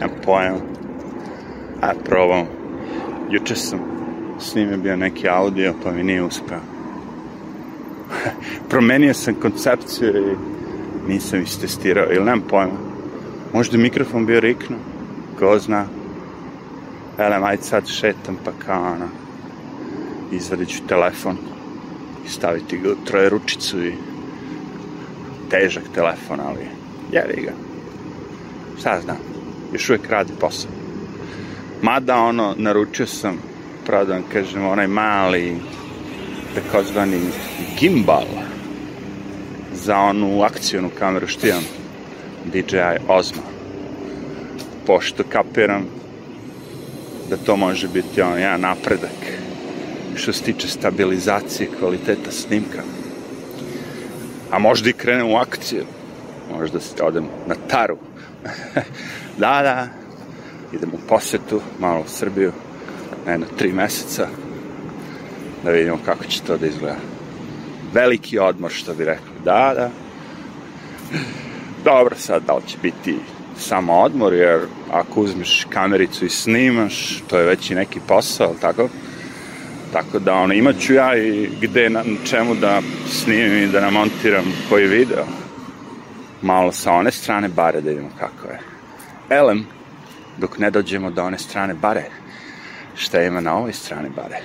nema pojma. A probam. Juče sam snimio bio neki audio, pa mi nije uspeo. Promenio sam koncepciju i nisam istestirao, ili nemam pojma. Možda mikrofon bio riknu, ko zna. Elem, ajde sad šetam, pa kao ono, izvadit ću telefon i staviti ga u troje ručicu i težak telefon, ali jevi ga. Šta znam još uvek radi posao. Mada ono, naručio sam, pravo da vam kažem, onaj mali, takozvani gimbal za onu akcijonu kameru što imam, DJI Osmo. Pošto kapiram da to može biti ono jedan napredak što se tiče stabilizacije kvaliteta snimka. A možda i krenem u akciju. Možda se odem na taru. da, da, Idem u posetu, malo u Srbiju, na jedno tri meseca, da vidimo kako će to da izgleda. Veliki odmor, što bi rekli. Da, da. Dobro sad, da li će biti samo odmor, jer ako uzmeš kamericu i snimaš, to je već i neki posao, tako? Tako da, ono, imaću ja i gde, na čemu da snimim i da namontiram koji video. Malo sa one strane bare da vidimo kako je elem dok ne dođemo do one strane bare. Šta ima na ovoj strani bare?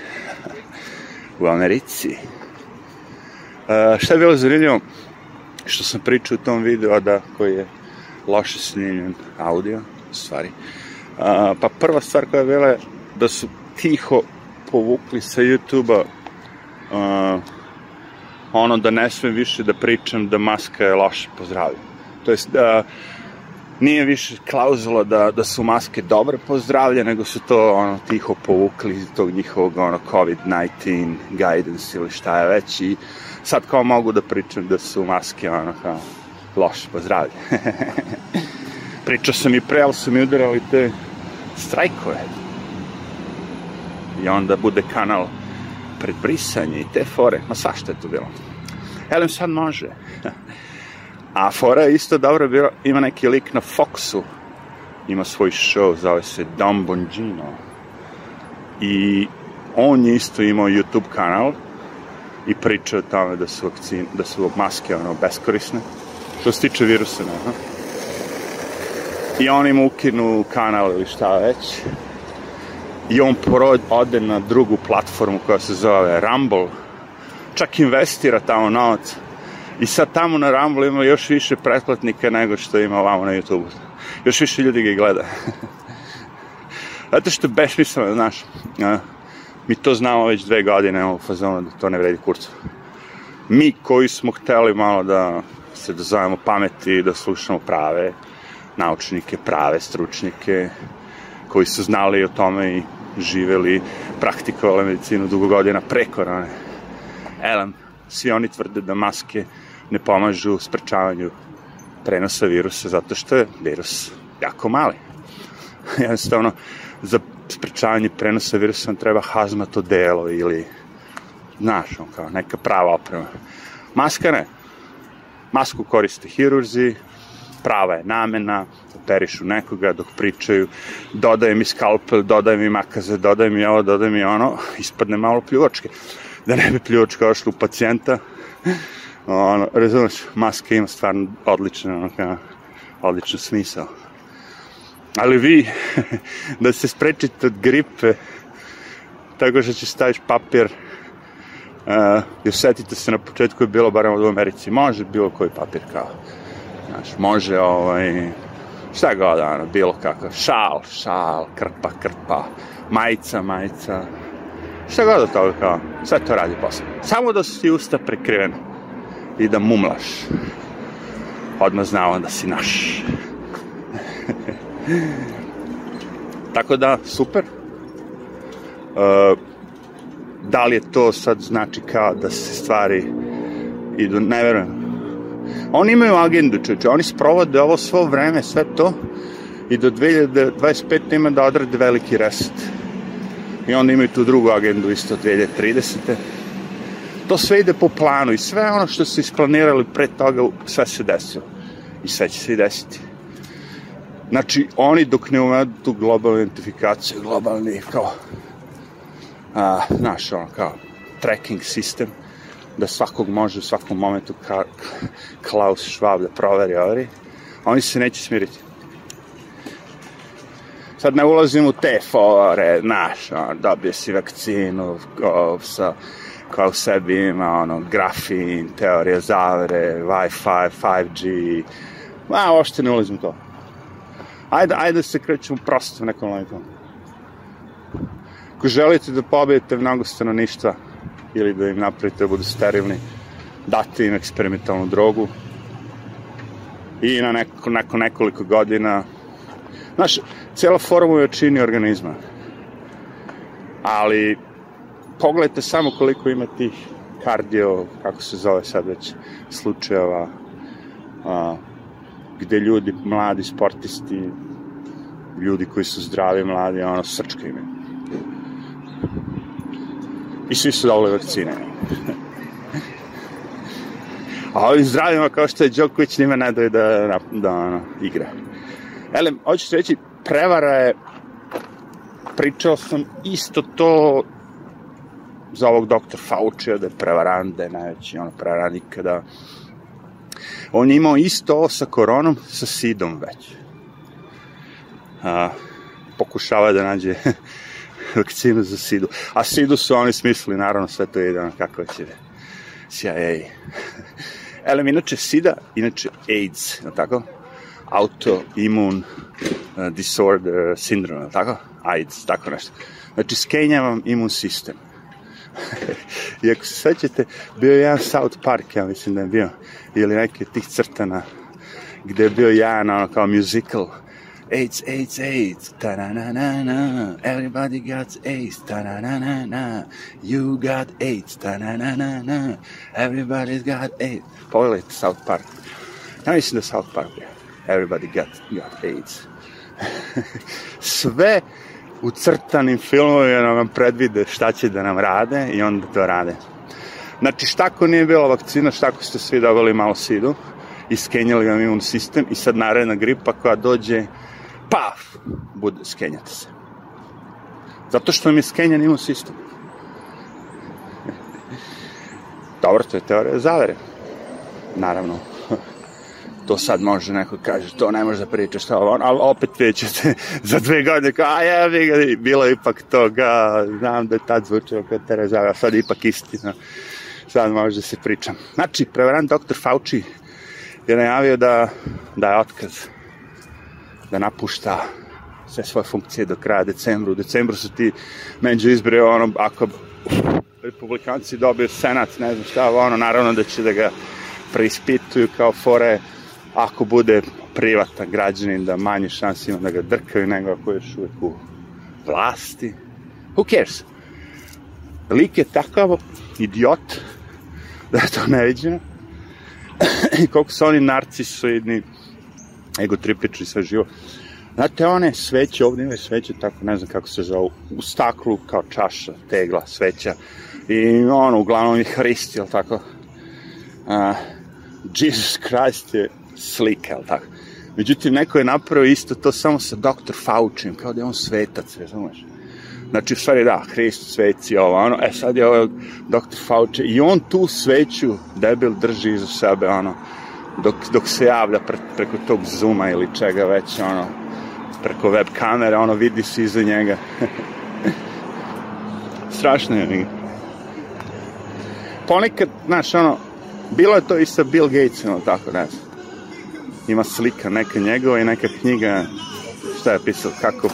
u Americi. Uh, šta je bilo zanimljivo? Što sam pričao u tom videu, da koji je loše snimljen audio, stvari. Uh, pa prva stvar koja je bila da su tiho povukli sa YouTube-a uh, ono da ne smem više da pričam da maska je loše pozdravio. To jest, da uh, nije više klauzula da, da su maske dobre pozdravlje, nego su to ono tiho povukli iz tog njihovog ono COVID-19 guidance ili šta je već i sad kao mogu da pričam da su maske ono kao loše pozdravlje. Pričao sam i pre, ali su mi udarali te strajkove. I onda bude kanal pred brisanje i te fore. Ma svašta je to bilo. Elem sad može. A fora je isto dobro bilo, ima neki lik na Foxu, ima svoj show, zove se Don Bongino. I on je isto imao YouTube kanal i pričao tamo da su, vakcine, da su maske ono, beskorisne. Što se tiče virusa, ne, aha. I oni mu ukinu kanal ili šta već. I on porod, ode na drugu platformu koja se zove Rumble. Čak investira tamo novac I sad tamo na Ramblu ima još više pretplatnika nego što ima ovamo na YouTube. Još više ljudi ga gleda. Zato što besmisleno, znaš, mi to znamo već dve godine u fazonu da to ne vredi kurcu. Mi koji smo hteli malo da se dozovemo da pameti, i da slušamo prave naučnike, prave stručnike, koji su znali o tome i živeli, praktikovali medicinu dugo godina pre korone. Elem, svi oni tvrde da maske ne pomažu u sprečavanju prenosa virusa, zato što je virus jako mali. Jednostavno, za sprečavanje prenosa virusa nam treba hazmato delo ili, znaš, kao neka prava oprema. Maska ne. Masku koriste hirurzi, prava je namena, operišu nekoga dok pričaju, dodaje mi skalpel, dodaje mi makaze, dodaje mi ovo, dodaje mi ono, ispadne malo pljuvačke. Da ne bi pljuvačka ošla u pacijenta, ono, razumeš, maska ima stvarno odličan, ono, kao, odličan smisao. Ali vi, da se sprečite od gripe, tako što će staviš papir, uh, jer setite se, na početku je bilo, barem u Americi, može bilo koji papir, kao, znaš, može, ovaj, šta god, ono, bilo kakav, šal, šal, krpa, krpa, majica, majica, šta god od toga, kao, sve to radi posao. Samo da su ti usta prekrivene i da mumlaš. Odmah znao da si naš. Tako da, super. E, da li je to sad znači kao da se stvari idu, ne verujem. Oni imaju agendu, čeče, oni sprovode ovo svo vreme, sve to, i do 2025. ima da odrade veliki reset. I onda imaju tu drugu agendu isto 2030 to sve ide po planu i sve ono što su isplanirali pre toga, sve se desilo. I sve će se i desiti. Znači, oni dok ne uvedu tu globalnu identifikaciju, globalni, kao, a, znaš, ono, kao, tracking sistem, da svakog može u svakom momentu ka, Klaus Schwab da proveri, overi, oni se neće smiriti sad ne ulazim u te fore, znaš, on, dobio si vakcinu, ko, sa, kao u sebi ima ono, grafin, teorija zavere, Wi-Fi, 5G, ma, uopšte ne ulazim u to. Ajde, ajde da se krećemo prosto nekom lajkom. Ako želite da pobijete mnogo stanovništva ili da im napravite da budu sterilni, date im eksperimentalnu drogu i na neko, neko nekoliko godina Znaš, cela forma je čini organizma. Ali, pogledajte samo koliko ima tih kardio, kako se zove sad već, slučajeva, a, gde ljudi, mladi sportisti, ljudi koji su zdravi, mladi, ono, srčka imaju. I svi su dobili vakcine. A ovim zdravima kao što je Đoković nima ne daju da, da, da ono, igra. Elem, hoćeš reći, prevara je, pričao sam isto to za ovog doktor Faučija, da je prevarant, da je najveći ono prevarant ikada. On je imao isto ovo sa koronom, sa sidom već. A, pokušava da nađe vakcinu za sidu. A sidu su oni smislili, naravno, sve to ide, ono, kako će CIA. Elem, inače, sida, inače AIDS, je tako? autoimun uh, disorder uh, syndrome, tako? AIDS, tako nešto. Znači, skenja vam imun sistem. I ako se sećate, bio je jedan South Park, ja mislim da je bio, ili neki tih crtana, gde je bio jedan, ono, kao musical, AIDS, AIDS, AIDS, ta na na na na, everybody got AIDS, ta na na na na, you got AIDS, ta na na na na, everybody's got AIDS. Pogledajte South Park. Ja mislim da South Park je everybody got, got AIDS. Sve u crtanim filmovima da nam predvide šta će da nam rade i onda to rade. Znači, šta ko nije bila vakcina, šta ko ste svi dobili malo sidu, iskenjali vam imun sistem i sad naredna gripa koja dođe, paf, bude, skenjate se. Zato što vam je skenjan imun sistem. Dobro, to je teorija zavere. Naravno to sad može neko da kaže, to ne može da pričaš, to ono, ali opet vidjet za dve godine, kao, a ja bi ga, bilo ipak toga, znam da je tad zvučilo kao Terezava, sad ipak istina, sad može da se priča. Znači, prevarant doktor Fauci je najavio da, da je otkaz, da napušta sve svoje funkcije do kraja decembra. U decembru su ti među izbore, ono, ako republikanci dobiju senat, ne znam šta, ono, naravno da će da ga preispituju kao fore ako bude privatan građanin da manje šanse ima da ga drkaju nego ako je još uvek u vlasti. Who cares? Lik je takav idiot da je to neviđeno. I koliko su oni narcisoidni, egotripični sve živo. Znate, one sveće, ovde imaju sveće, tako ne znam kako se zove, u staklu kao čaša, tegla, sveća. I ono, uglavnom i Hrist, jel tako? Uh, Jesus Christ je slike, ali tako. Međutim, neko je napravio isto to samo sa doktor Faučim, kao da je on svetac, razumeš? Znači, u stvari, da, Hrist sveci, ovo, ono, e, sad je ovo ovaj doktor Fauče, i on tu sveću debil drži iza sebe, ono, dok, dok se javlja pre, preko tog zuma ili čega već, ono, preko web kamere, ono, vidi se iza njega. Strašno je mi. Ponekad, znaš, ono, bilo je to i sa Bill Gatesom, tako, ne znam ima slika neka njegova i neka knjiga, šta je pisao, kako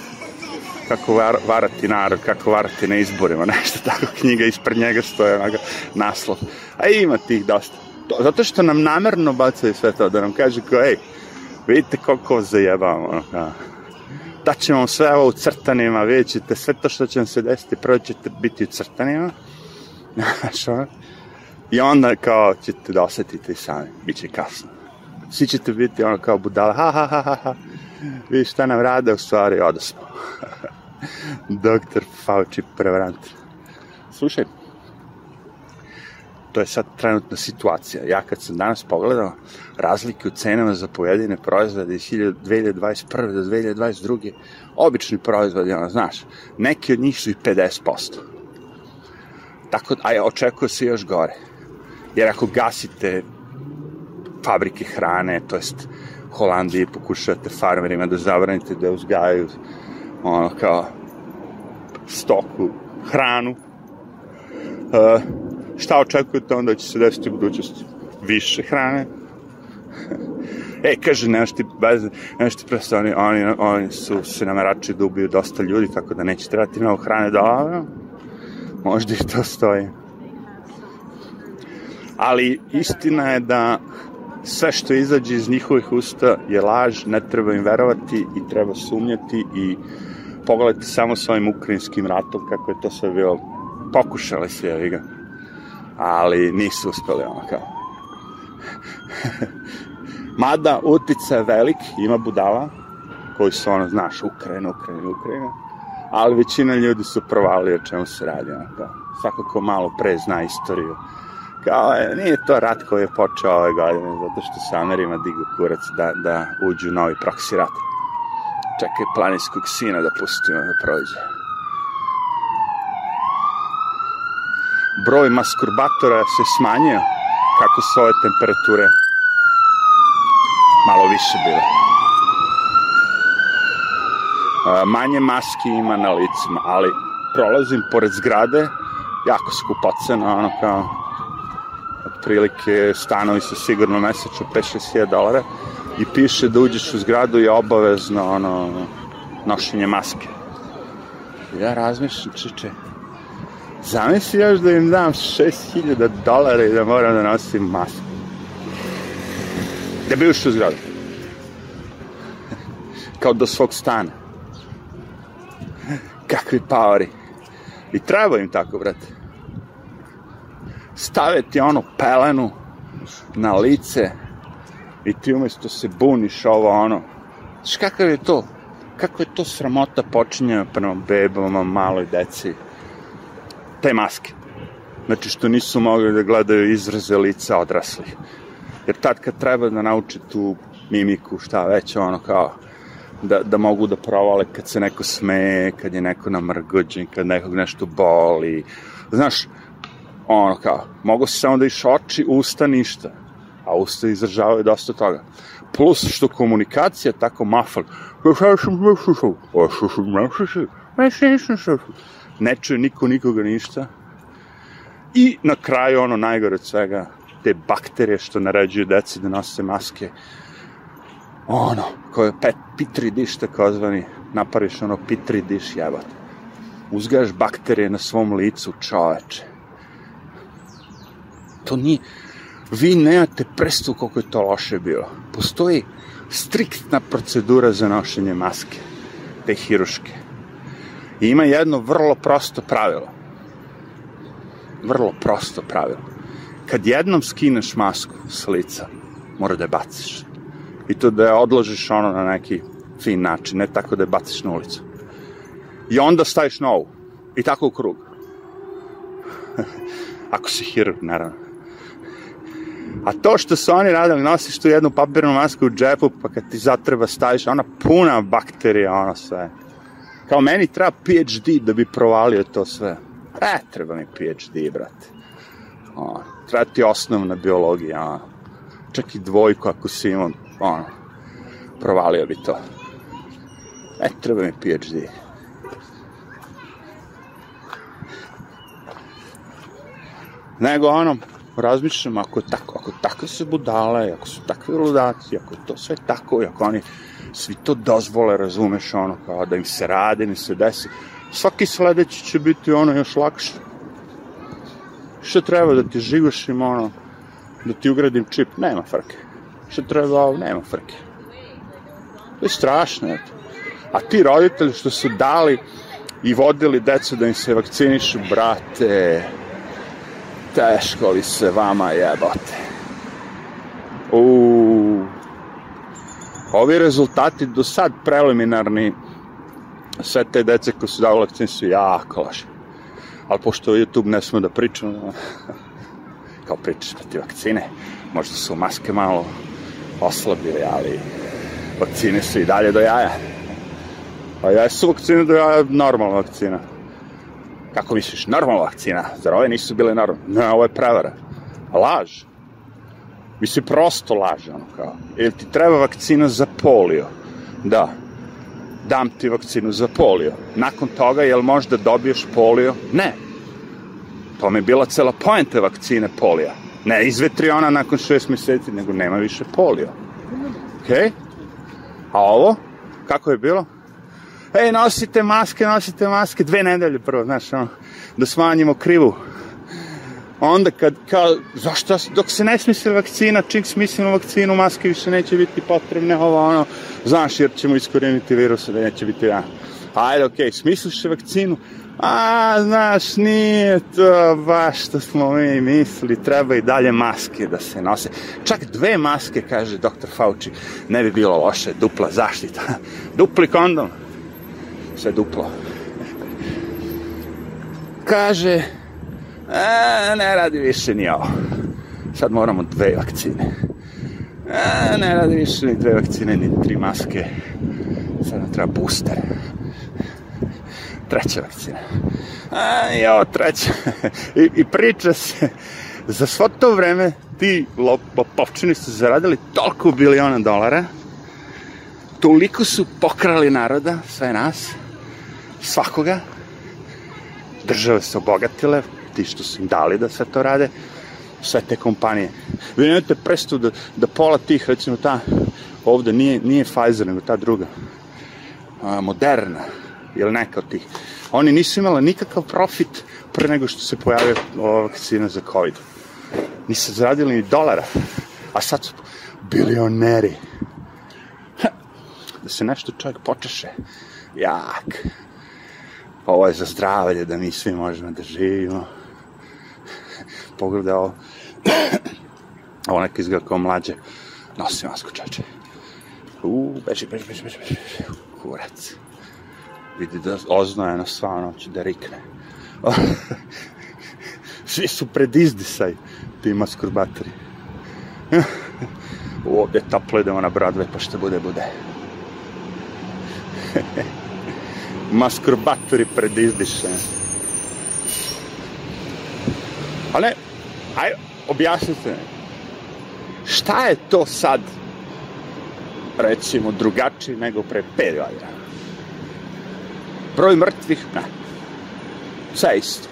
kako var, varati narod, kako varati na izborima, nešto tako, knjiga ispred njega stoje, onaga, naslov. A ima tih dosta. To, zato što nam namerno bacaju sve to, da nam kaže kao, ej, vidite koliko vas zajebamo, ono, kao, da, da sve ovo u crtanima, vidjet ćete sve to što će vam se desiti, prvo ćete biti u crtanima, znaš, ono, i onda kao ćete da osetite i sami, bit će kasno svi ćete biti ono kao budala, ha, ha, ha, ha, ha. Vidiš šta nam rade, u stvari odasmo. Doktor Fauci prevarant. Slušaj, to je sad trenutna situacija. Ja kad sam danas pogledao razlike u cenama za pojedine proizvode iz 2021. do 2022. Obični proizvodi, ono, znaš, neki od njih su i 50%. Tako a ja očekuje se još gore. Jer ako gasite fabrike hrane, to jest Holandiji pokušavate farmerima da zabranite da uzgajaju ono kao stoku, hranu. E, šta očekujete onda će se desiti u budućnosti? Više hrane? e, kaže, nemaš ti, bez, prosto, oni, oni, oni su se namerači da ubiju dosta ljudi, tako da neće trebati mnogo hrane dobro. možda i to stoji. Ali istina je da sve što izađe iz njihovih usta je laž, ne treba im verovati i treba sumnjati i pogledajte samo s ovim ukrajinskim ratom kako je to sve bilo pokušali se je ga ali nisu uspeli ono kao mada utica je velik ima budala koji su ono znaš Ukrajina, Ukrajina, Ukrajina ali većina ljudi su provali o čemu se radi ono kao svakako malo pre zna istoriju kao, e, nije to rat koji je počeo ove godine, zato što se Amerima digu kurac da, da uđu u novi proksi rat. Čekaj planinskog sina da pustimo da prođe. Broj maskurbatora se smanjio kako su ove temperature malo više bile. Manje maski ima na licima, ali prolazim pored zgrade, jako skupocena, ono kao, otprilike stanovi su sigurno mesečno 5-6 dolara i piše da uđeš u zgradu je obavezno ono, nošenje maske. Ja razmišljam, čiče, zamisli još da im dam 6000 dolara i da moram da nosim masku. Da bi ušao u zgradu. Kao do svog stana. Kakvi paori. I treba im tako, brate stave ti onu pelenu na lice i ti umesto se buniš ovo ono. Znaš kakav je to? Kako je to sramota počinja prema bebama, maloj deci? Te maske. Znači što nisu mogli da gledaju izraze lica odraslih. Jer tad kad treba da nauče tu mimiku, šta već, ono kao, da, da mogu da provale kad se neko smeje, kad je neko namrgođen, kad nekog nešto boli. Znaš, ono kao, mogo si samo da iš oči, usta, ništa. A usta izražavaju dosta toga. Plus što komunikacija tako mafal. Ne čuje niko nikoga ništa. I na kraju ono najgore od svega, te bakterije što naređuju deci da nose maske. Ono, koje pet, pitri diš takozvani, napariš ono pitri diš jebate. Uzgajaš bakterije na svom licu, čoveče To nije, vi nemate prestu koliko je to loše bilo. Postoji striktna procedura za nošenje maske, te hiruške. I ima jedno vrlo prosto pravilo. Vrlo prosto pravilo. Kad jednom skineš masku s lica, mora da je baciš. I to da je odložiš ono na neki fin način, ne tako da je baciš na ulicu. I onda staviš novu. I tako u krug. Ako si hirurg, naravno A to što su oni radili, nosiš tu jednu papirnu masku u džepu, pa kad ti zatreba staviš, ona puna bakterija, ono sve. Kao meni treba PhD da bi provalio to sve. E, treba mi PhD, brate. Ono, treba ti osnovna biologija, ono. Čak i dvojku ako si imao, ono, provalio bi to. E, treba mi PhD. Nego ono, razmišljam ako je tako, ako takve se budale, ako su takvi ludaci, ako je to sve tako, ako oni svi to dozvole, razumeš, ono, kao da im se rade, ne se desi, svaki sledeći će biti ono još lakše. Što treba da ti živiš im ono, da ti ugradim čip, nema frke. Što treba ovo, nema frke. To je strašno, eto. A ti roditelji što su dali i vodili decu da im se vakcinišu, brate, Teško li se vama jebote? Uuu. Ovi rezultati do sad preliminarni sve te dece koje su dao vakcin su jako loše. Ali pošto YouTube ne smo da pričamo, kao pričaš protiv vakcine, možda su maske malo oslabile, ali vakcine su i dalje do jaja. A ja su vakcine do jaja, normalna vakcina. Kako misliš, normalna vakcina? Zar ove nisu bile normalne? Ne, ovo je prevara. Laž. Mislim, prosto laž, ono kao. Jel ti treba vakcina za polio? Da. Dam ti vakcinu za polio. Nakon toga, jel možda dobiješ polio? Ne. To mi je bila cela poenta vakcine polija. Ne izvetri ona nakon šest meseci, nego nema više polio. Okej? Okay? A ovo? Kako je bilo? ej, nosite maske, nosite maske, dve nedelje prvo, znaš, ono, da smanjimo krivu. Onda kad, kao, zašto, dok se ne smisli vakcina, čim smislimo vakcinu, maske više neće biti potrebne, ovo, ono, znaš, jer ćemo iskoreniti virus, da neće biti, ja. Da. Ajde, okej, okay, smisliš vakcinu, a, znaš, nije to baš što smo mi misli, treba i dalje maske da se nose. Čak dve maske, kaže doktor Fauci, ne bi bilo loše, dupla zaštita, dupli kondom sve duplo. Kaže, e, ne radi više ni ovo. Sad moramo dve vakcine. E, ne radi više ni dve vakcine, ni tri maske. Sad nam treba booster. Treća vakcina. A, e, jo, treća. I, I priča se. Za svo to vreme ti lopovčini su zaradili toliko biliona dolara, toliko su pokrali naroda, sve nas, svakoga. Države se obogatile, ti što su im dali da sve to rade, sve te kompanije. Vi nemate prestu da, da pola tih, recimo ta, ovde nije, nije Pfizer, nego ta druga, a, Moderna, ili neka od tih. Oni nisu imali nikakav profit pre nego što se pojavio ova vakcina za COVID. Nisu zaradili ni dolara, a sad su bilioneri. Ha, da se nešto čovjek počeše, jak. Pa ovo je za zdravlje, da mi svi možemo da živimo. Pogledaj ovo. ovo neka izgleda kao mlađe. Nosi masku čače. U, beži, beži, beži, beži, beži. Kurac. Vidi da oznojeno sva noć da rikne. svi su pred izdisaj, ti maskurbatori. Ovdje taplo idemo na Broadway, pa što bude, bude. masturbatori predizdiše. Ali, aj, objasnite mi, šta je to sad, recimo, drugačije nego pre 5 godina? Broj mrtvih, ne. Sve isto.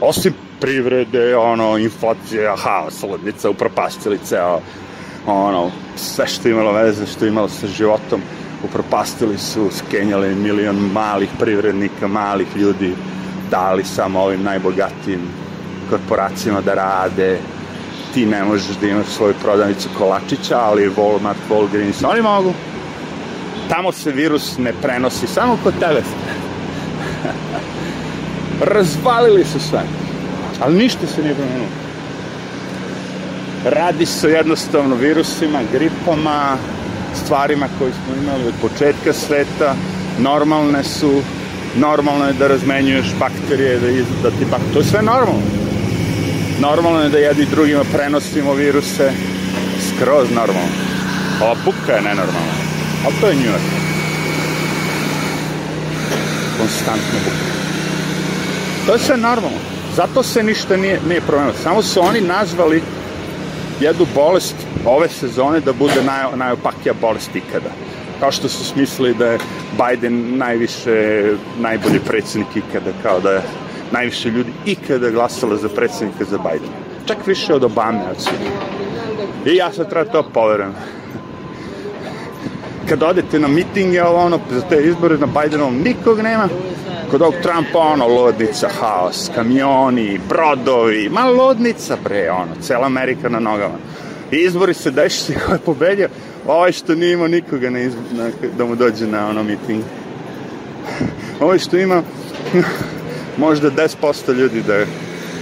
Osim privrede, ono, inflacija, haos, ludnica, upropastili ono, sve što je imalo veze, što je imalo sa životom, upropastili su, skenjali milion malih privrednika, malih ljudi, dali samo ovim najbogatijim korporacijama da rade, ti ne možeš da imaš svoju prodavnicu kolačića, ali Walmart, Walgreens, oni mogu. Tamo se virus ne prenosi, samo kod tebe. Razvalili su sve. Ali ništa se nije promenulo. Radi se jednostavno virusima, gripama, stvarima koje smo imali od početka sveta, normalne su, normalno je da razmenjuješ bakterije, da, iz, da ti bak... To je sve normalno. Normalno je da jedni drugima prenosimo viruse, skroz normalno. Ova buka je nenormalna, ali to je New York. Konstantno buka. To je sve normalno. Zato se ništa nije, nije promenilo. Samo su oni nazvali jednu bolest ove sezone da bude naj, najopakija bolest ikada. Kao što su smislili da je Biden najviše, najbolji predsednik ikada, kao da je najviše ljudi ikada glasalo za predsednika za Bidena. Čak više od Obame, od svi. I ja sad treba to poverujem. Kad odete na mitinge, ovo ono, za te izbore na Bidenovom nikog nema, kod ovog Trumpa, ono, lodnica, haos, kamioni, brodovi, ma lodnica, bre, ono, cela Amerika na nogama izbori se dešiše ko je pobedio, ovaj što nije imao nikoga na izbor, na, da mu dođe na ono miting. Ovaj što ima možda 10% ljudi da je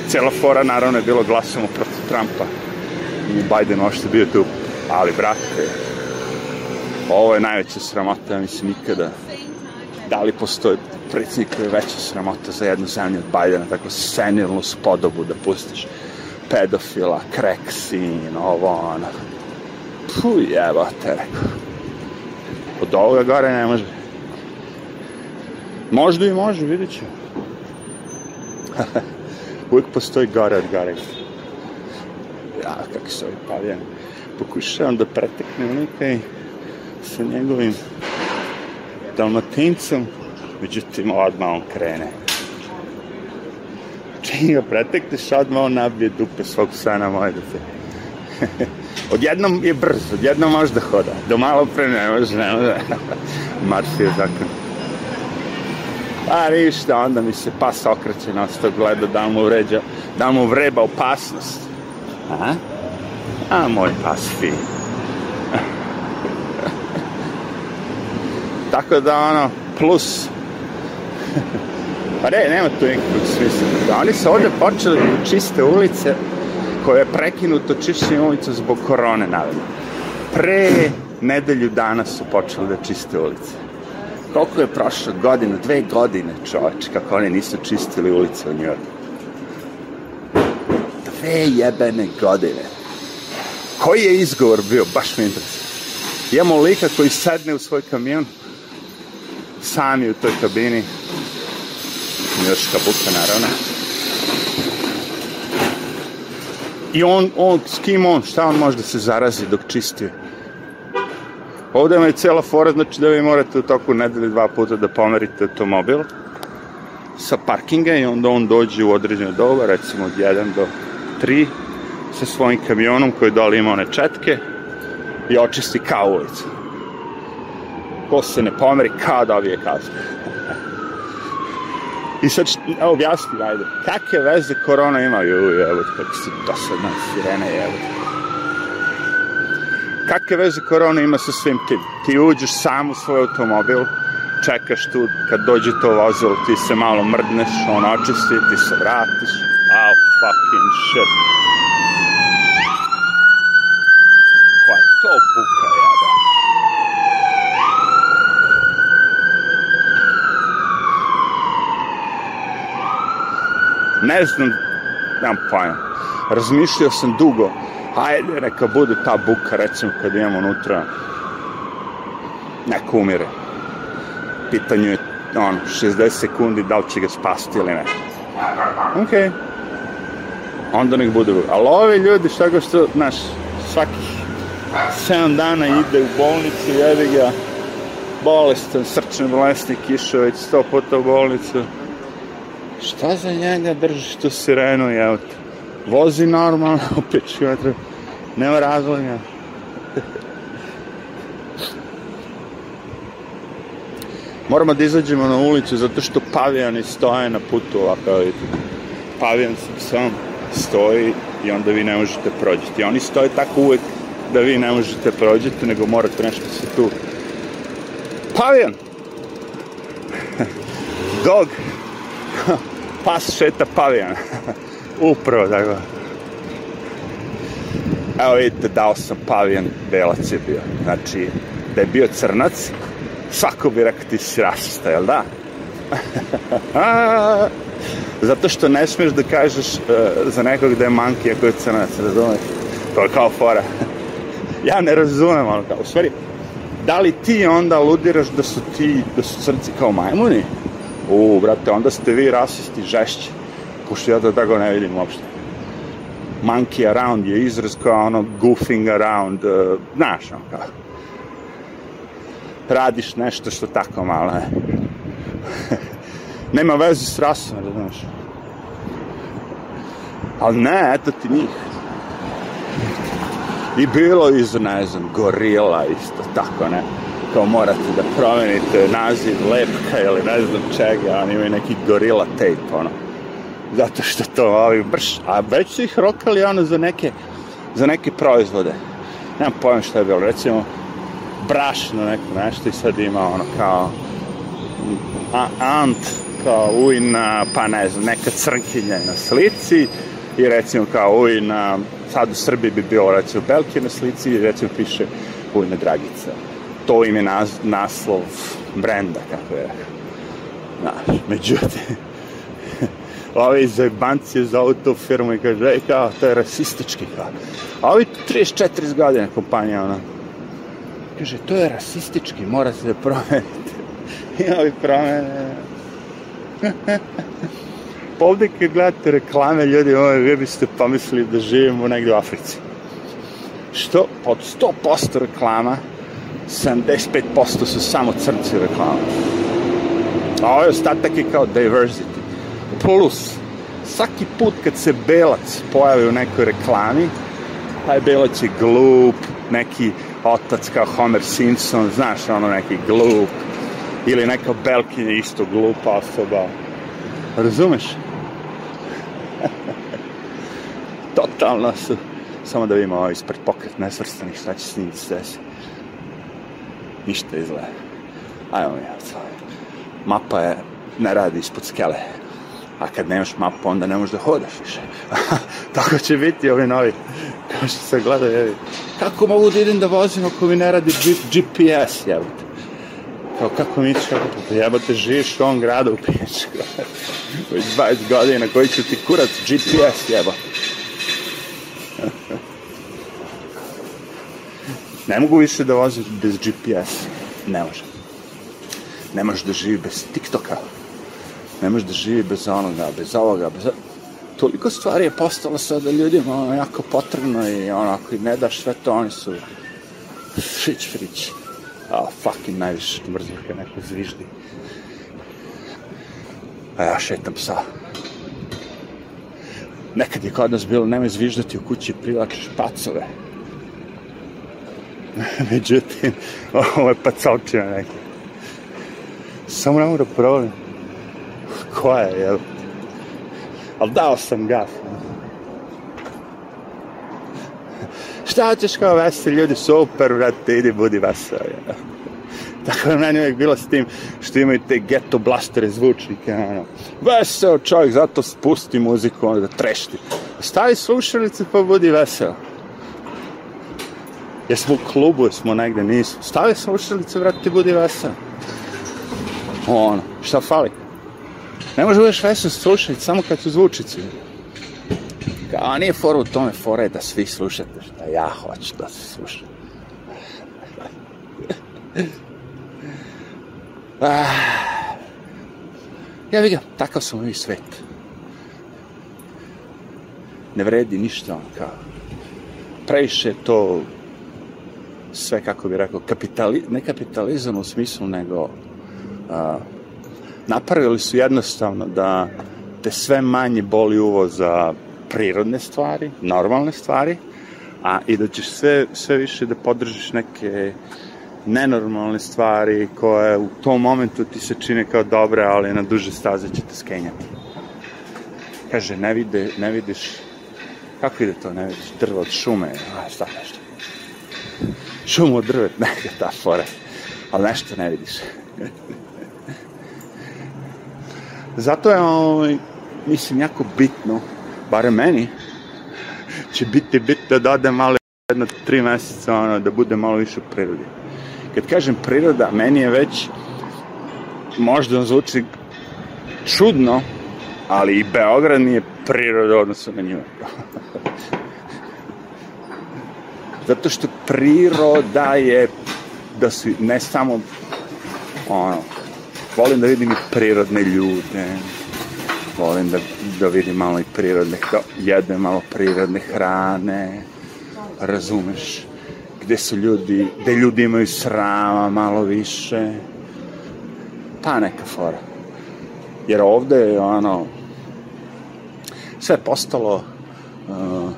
cela fora naravno je bilo glasamo protiv Trumpa. I Biden ošte bio tu, ali brate, ovo je najveća sramota, ja mislim, nikada. Da li postoji predsjednik koji je veća sramota za jednu zemlju od Bajdena, tako senilnu spodobu da pustiš pedofila, kreksin, ovo, ono. Puh, jebate, rekao. Od ovoga gore ne može. Možda i može, vidit ću. Uvijek postoji gore od gore. Ja, kak se ovaj pavljan. Pokušavam da preteknem nekaj sa njegovim dalmatincom, međutim odmah on krene čim ga pretekneš, odmah on nabije dupe svog psa moje dete. odjednom je brz, odjednom može da hoda. Do malo pre ne može, ne može. Marsio zakon. A pa ništa, onda mi se pas okreće na sto gleda da mu vređa, da mu vreba opasnost. A? A moj pas fi. Tako da ono, plus Pa ne, nema tu nikakvog smisla. Oni su ovde počeli da čiste ulice koje je prekinuto čišćenje ulicu zbog korone, naravno. Pre nedelju dana su počeli da čiste ulice. Koliko je prošlo godina, dve godine, čoveč, kako oni nisu čistili ulice u Njorku. Dve jebene godine. Koji je izgovor bio, baš mi interesuje. Imamo lika koji sedne u svoj kamion, sami u toj kabini, još buka, naravno. I on, on, s kim on, šta on može da se zarazi dok čisti? Ovde vam je cela fora, znači da vi morate u toku nedelje dva puta da pomerite automobil sa parkinga i onda on dođe u određeno doba, recimo od 1 do 3, sa svojim kamionom koji dole ima one četke i očisti kao ulicu. Ko se ne pomeri, kao dobije kaznu. I sad, evo, objasni, ajde. Kakve veze korona ima? Juj, evo, kako si dosadna sirene, evo. Kakve veze korona ima sa svim tim? Ti uđeš sam u svoj automobil, čekaš tu, kad dođe to vozilo, ti se malo mrdneš, on očisti, ti se vratiš. Wow, fucking shit. Koja je to buka? Ne znam, nemam pojma. Razmišljao sam dugo, ajde neka bude ta buka, recimo, kad imamo unutra, neko umire. Pitanje je, ono, 60 sekundi, da li će ga spasti ili ne. Okej. Okay. Onda nek bude buka. Ali ovi ljudi, šta go što, znaš, svakih 7 dana ide u bolnicu, jebi ga, bolestan, srčne bolesti, kišović, sto puta u bolnicu. Šta za njega držiš tu sirenu, jel te? Vozi normalno, opet kilometra. Nema razloga. Moramo da izađemo na ulicu zato što pavijani stoje na putu ovako, vidite. Pavijan sam stoji i onda vi ne možete prođeti. Oni stoje tako uvek da vi ne možete prođeti, nego morate nešto se tu... Pavijan! Dog! pas šeta pavijan. Upravo, dakle. Evo vidite, dao sam pavijan, belac je bio. Znači, da je bio crnac, svako bi rekao ti si rasista, jel da? Zato što ne smiješ da kažeš uh, za nekog da je manki ako je crnac, razumeš? To je kao fora. ja ne razumem, ono kao, u stvari, da li ti onda aludiraš da su ti, da su crnci kao majmuni? U, brate, onda ste vi rasisti žešći, pošto ja to da, tako da ne vidim uopšte. Monkey around je izraz kao ono goofing around, uh, znaš, ono kao. Radiš nešto što tako malo je. Nema veze s rasom, razumiješ. Da Ali ne, eto ti njih. I bilo iz, ne znam, gorila isto, tako ne kao morate da promenite naziv lepka ili ne znam čega, oni imaju neki gorila tape, ono. Zato što to ovi brš, a već su ih rokali ono za neke, za neke proizvode. Nemam pojma šta je bilo, recimo brašno neko nešto i sad ima ono kao a, ant, kao ujna, pa ne znam, neka crnkinja na slici i recimo kao ujna, sad u Srbiji bi bilo recimo belke na slici i recimo piše ujna Dragica to im je nas, naslov brenda, kako je. Znaš, međutim, ove iz Bancije za auto firmu i kaže, ej, kao, to je rasistički, kao. A ovi 34 godine kompanija, ona. Kaže, to je rasistički, mora se da promenite. I ovi promene. pa ovde kad gledate reklame, ljudi, ovo, vi biste pomislili da živimo negde u Africi. Što? Pod 100% reklama 75% su samo crnci reklama. A ovaj ostatak je kao diversity. Plus, svaki put kad se belac pojavi u nekoj reklami, taj belac je glup, neki otac kao Homer Simpson, znaš, ono neki glup, ili neka belkinja isto glupa osoba. Razumeš? Totalno su. Samo da vidimo ovo ispred pokret nesvrstanih, šta će s njim se desiti ništa izgleda. Ajmo mi ja Mapa je, ne radi ispod skele. A kad nemaš mapu, onda ne možeš da hodaš više. Tako će biti ovi novi. Kao što se gleda, jevi. Kako mogu da idem da vozim ako mi ne radi GPS, jebate? Kao kako mi će, jebate, živiš u ovom gradu, piješ. Već 20 godina, koji ću ti kurac GPS, jebate? Ne mogu više da vozim bez GPS. Ne može. Ne može da živi bez TikToka. Ne može da živi bez onoga, bez ovoga, bez toliko stvari je postalo sada ljudima ono, jako potrebno i ono, ako ne daš sve to, oni su frić frić. A, oh, fucking najviše mrzim kad neko zviždi. A ja šetam psa. Nekad je kod nas bilo, nemoj zviždati u kući, privlačiš pacove. međutim, ovo je pacočina neka. Samo ne mogu da provalim koja je, jel? Ali dao sam gaf. Šta ćeš kao veseli, ljudi, super, vrati, idi, budi vesel, jel? Tako da meni uvijek bilo s tim što imaju te ghetto blastere zvučnike, ono. Vesel čovjek, zato spusti muziku, onda trešti. Stavi slušalice pa budi vesel. Jesmo u klubu, jesmo negde, nisu. Stavi se ušilice, vrati, budi vesel. Ono, šta fali? Ne možeš budeš vesel s ušilice, samo kad su zvučici. Kao, nije fora u tome, fora je da svi slušate šta ja hoću da se sluša. ah, ja vidim, takav smo ovaj svet. Ne vredi ništa, on kao. Previše to sve, kako bi rekao, kapitali, ne kapitalizam u smislu, nego a, napravili su jednostavno da te sve manje boli uvo za prirodne stvari, normalne stvari, a i da ćeš sve, sve više da podržiš neke nenormalne stvari koje u tom momentu ti se čine kao dobre, ali na duže staze će te skenjati. Kaže, ne, vide, ne vidiš, kako ide to, ne vidiš drvo od šume, a šta kažeš, šumu od drvet, neka ta fora. Ali nešto ne vidiš. Zato je, ovaj, mislim, jako bitno, bare meni, će biti bitno da odem malo jedno tri meseca, ono, da bude malo više u prirodi. Kad kažem priroda, meni je već, možda zvuči čudno, ali i Beograd nije priroda odnosno na nju. Zato što priroda je, da su ne samo, ono, volim da vidim i prirodne ljude, volim da, da vidim malo i prirodne, da jedem malo prirodne hrane, razumeš, gde su ljudi, gde ljudi imaju srama malo više, ta neka fora. Jer ovde je ono, sve postalo uh,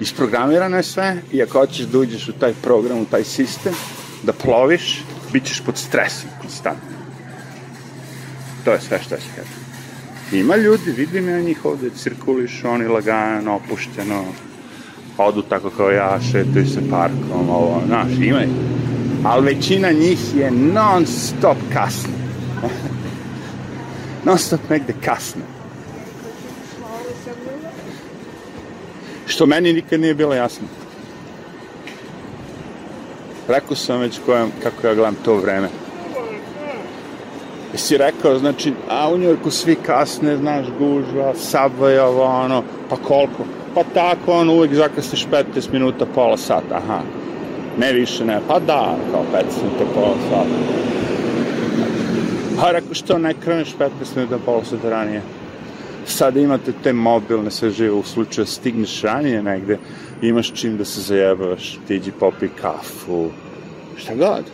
Isprogramirano je sve i ako hoćeš da uđeš u taj program, u taj sistem, da ploviš, bit ćeš pod stresom konstantno. To je sve što se kaže. Ima ljudi, vidim ja njih ovde, cirkulišu, oni lagano, opušteno, odu tako kao ja, šetuju se parkom, ovo, znaš, ima ih. Ali većina njih je non stop kasno. non stop negde kasno. što meni nikad nije bilo jasno. Rekao sam već kojem, kako ja gledam to vreme. Jesi rekao, znači, a u Njorku svi kasne, znaš, gužva, subway, ovo, ono, pa koliko? Pa tako, ono, uvek zakasniš 15 minuta, pola sata, aha. Ne više, ne, pa da, kao 15 minuta, pola sata. Pa rekao, što ne kreneš 15 minuta, pola sata ranije? Sada imate te mobilne, sve živo u slučaju da stigneš ranije negde, imaš čim da se zajebavaš, ti iđi popi kafu, šta god.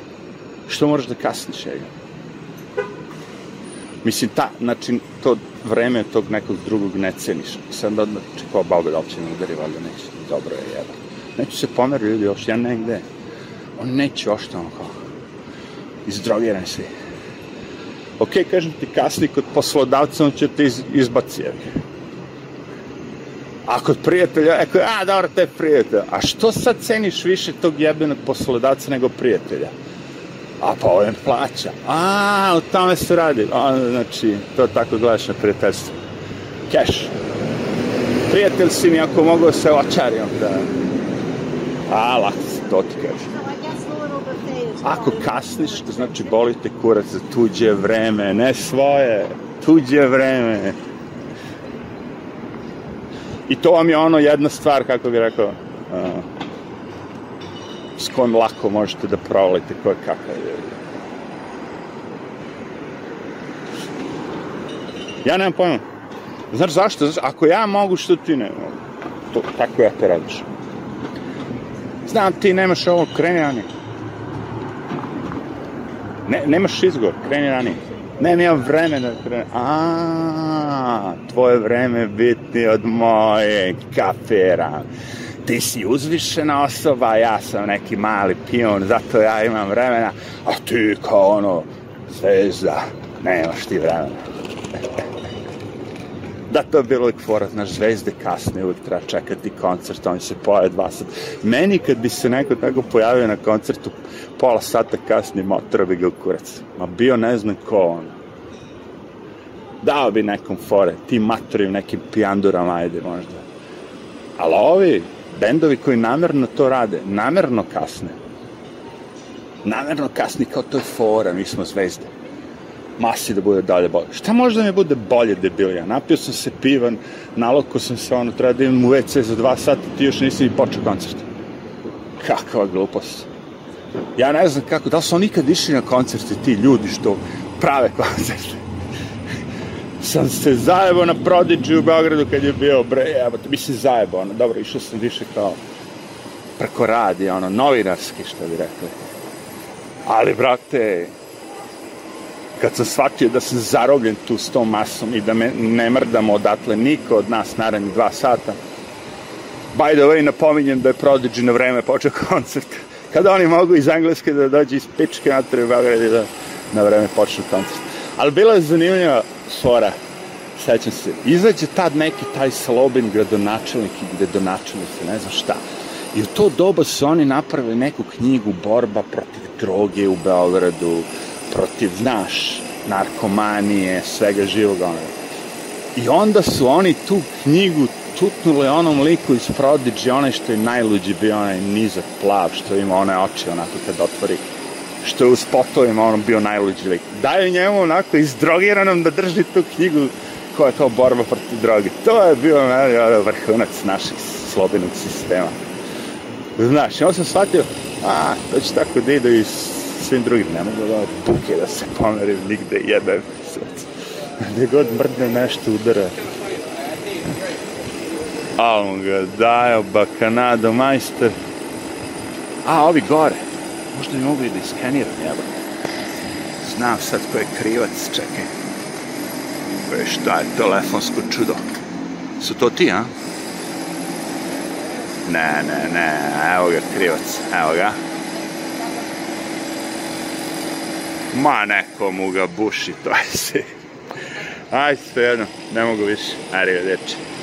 Što moraš da kasniš, jega? Mislim, ta, znači, to vreme tog nekog drugog ne ceniš. sam da odmah, čekao, babe, da li će udari, valjda neće, dobro je, jeba. Neću se pomeriti ljudi, još ja negde. On neće ošto, ono kao, izdrogirani svi ok, kažem ti kasni kod poslodavca on će te izbaciti. A kod prijatelja, eko, a dobro, to je A što sad ceniš više tog jebenog poslodavca nego prijatelja? A pa ovem plaća. A, o tome se radi. A, znači, to tako gledaš na prijateljstvo. Keš. Prijatelj si mi ako mogu da se očarim. Da. A, lako to ti kažem. Ako kasniš, to znači bolite kurac za tuđe vreme, ne svoje, tuđe vreme. I to vam je ono jedna stvar, kako bi rekao, uh, s kojom lako možete da provalite koje kakve ljudi. Ja nemam pojma. Znaš zašto? Znaš, ako ja mogu, što ti ne mogu? To, tako ja te radiš. Znam, ti nemaš ovo krenjanje. Ne, nemaš izgovor, kreni ranije. Ne, nemam vremena da krenem. A, tvoje vreme bitnije od moje, kafera. Ti si uzvišena osoba, ja sam neki mali pion, zato ja imam vremena, a ti kao ono, zvezda, nemaš ti vremena. Da, to je bilo uvijek fora, znaš, zvezde kasne, uvijek treba čekati koncert, oni se pojave dva sata. Meni kad bi se neko tako pojavio na koncertu, pola sata kasnije motora bi ga u kurac. Ma bio ne znam ko on. Dao bi nekom fore, ti matorim nekim pijandurama, ajde možda. Ali ovi bendovi koji namerno to rade, namerno kasne. Namerno kasni kao to je fora, mi smo zvezde masi da bude dalje bolje. Šta možda mi bude bolje debil? napio sam se pivan, naloko sam se, ono, treba da imam u WC za dva sata, ti još nisi ni počeo koncert. Kakva glupost. Ja ne znam kako, da li su oni ikad išli na koncerte, ti ljudi što prave koncerte? sam se zajebao na Prodigy u Beogradu kad je bio, bre, evo, mislim zajebao, ono, dobro, išao sam više kao preko radi, ono, novinarski, što bi rekli. Ali, brate, kad sam shvatio da sam zarobljen tu s tom masom i da me ne mrdamo odatle niko od nas narednih dva sata. By the way, napominjem da je Prodigy na vreme počeo koncert. Kada oni mogu iz Engleske da dođu iz Pičke natrag u Beograd da na vreme počnu koncert. Ali bila je zanimljiva fora, sećam se. Izađe tad neki taj slobin gradonačelnik i gradonačelnica, ne znam šta. I u to doba su oni napravili neku knjigu Borba protiv droge u Beogradu, protiv, naš narkomanije, svega živoga onoga. I onda su oni tu knjigu čutnuli onom liku iz Prodigy, onaj što je najluđi bio, onaj nizak plav, što ima one oči onako kad otvori, što je u spotovima onom bio najluđi lik. Daju njemu onako izdrogiranom da drži tu knjigu koja je kao borba protiv droge. To je bio vrhunac naših slobenog sistema. Znaš, ja sam shvatio, a, to će tako da ide iz svim drugim, ne mogu da puke da se pomerim nigde, jebem sad. Gde god mrdne nešto udara. A on ga dajo, bakanado, majster. A, ovi gore. Možda mi mogu i da iskaniram, jebem. Znam sad ko je krivac, čekaj. Ve šta je telefonsko čudo. Su to ti, a? Ne, ne, ne, evo ga krivac, evo ga. Ma mu ga buši, to je se. Ajde, jedno, ne mogu više. Arrivederci.